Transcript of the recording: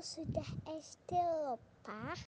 sudah sd lho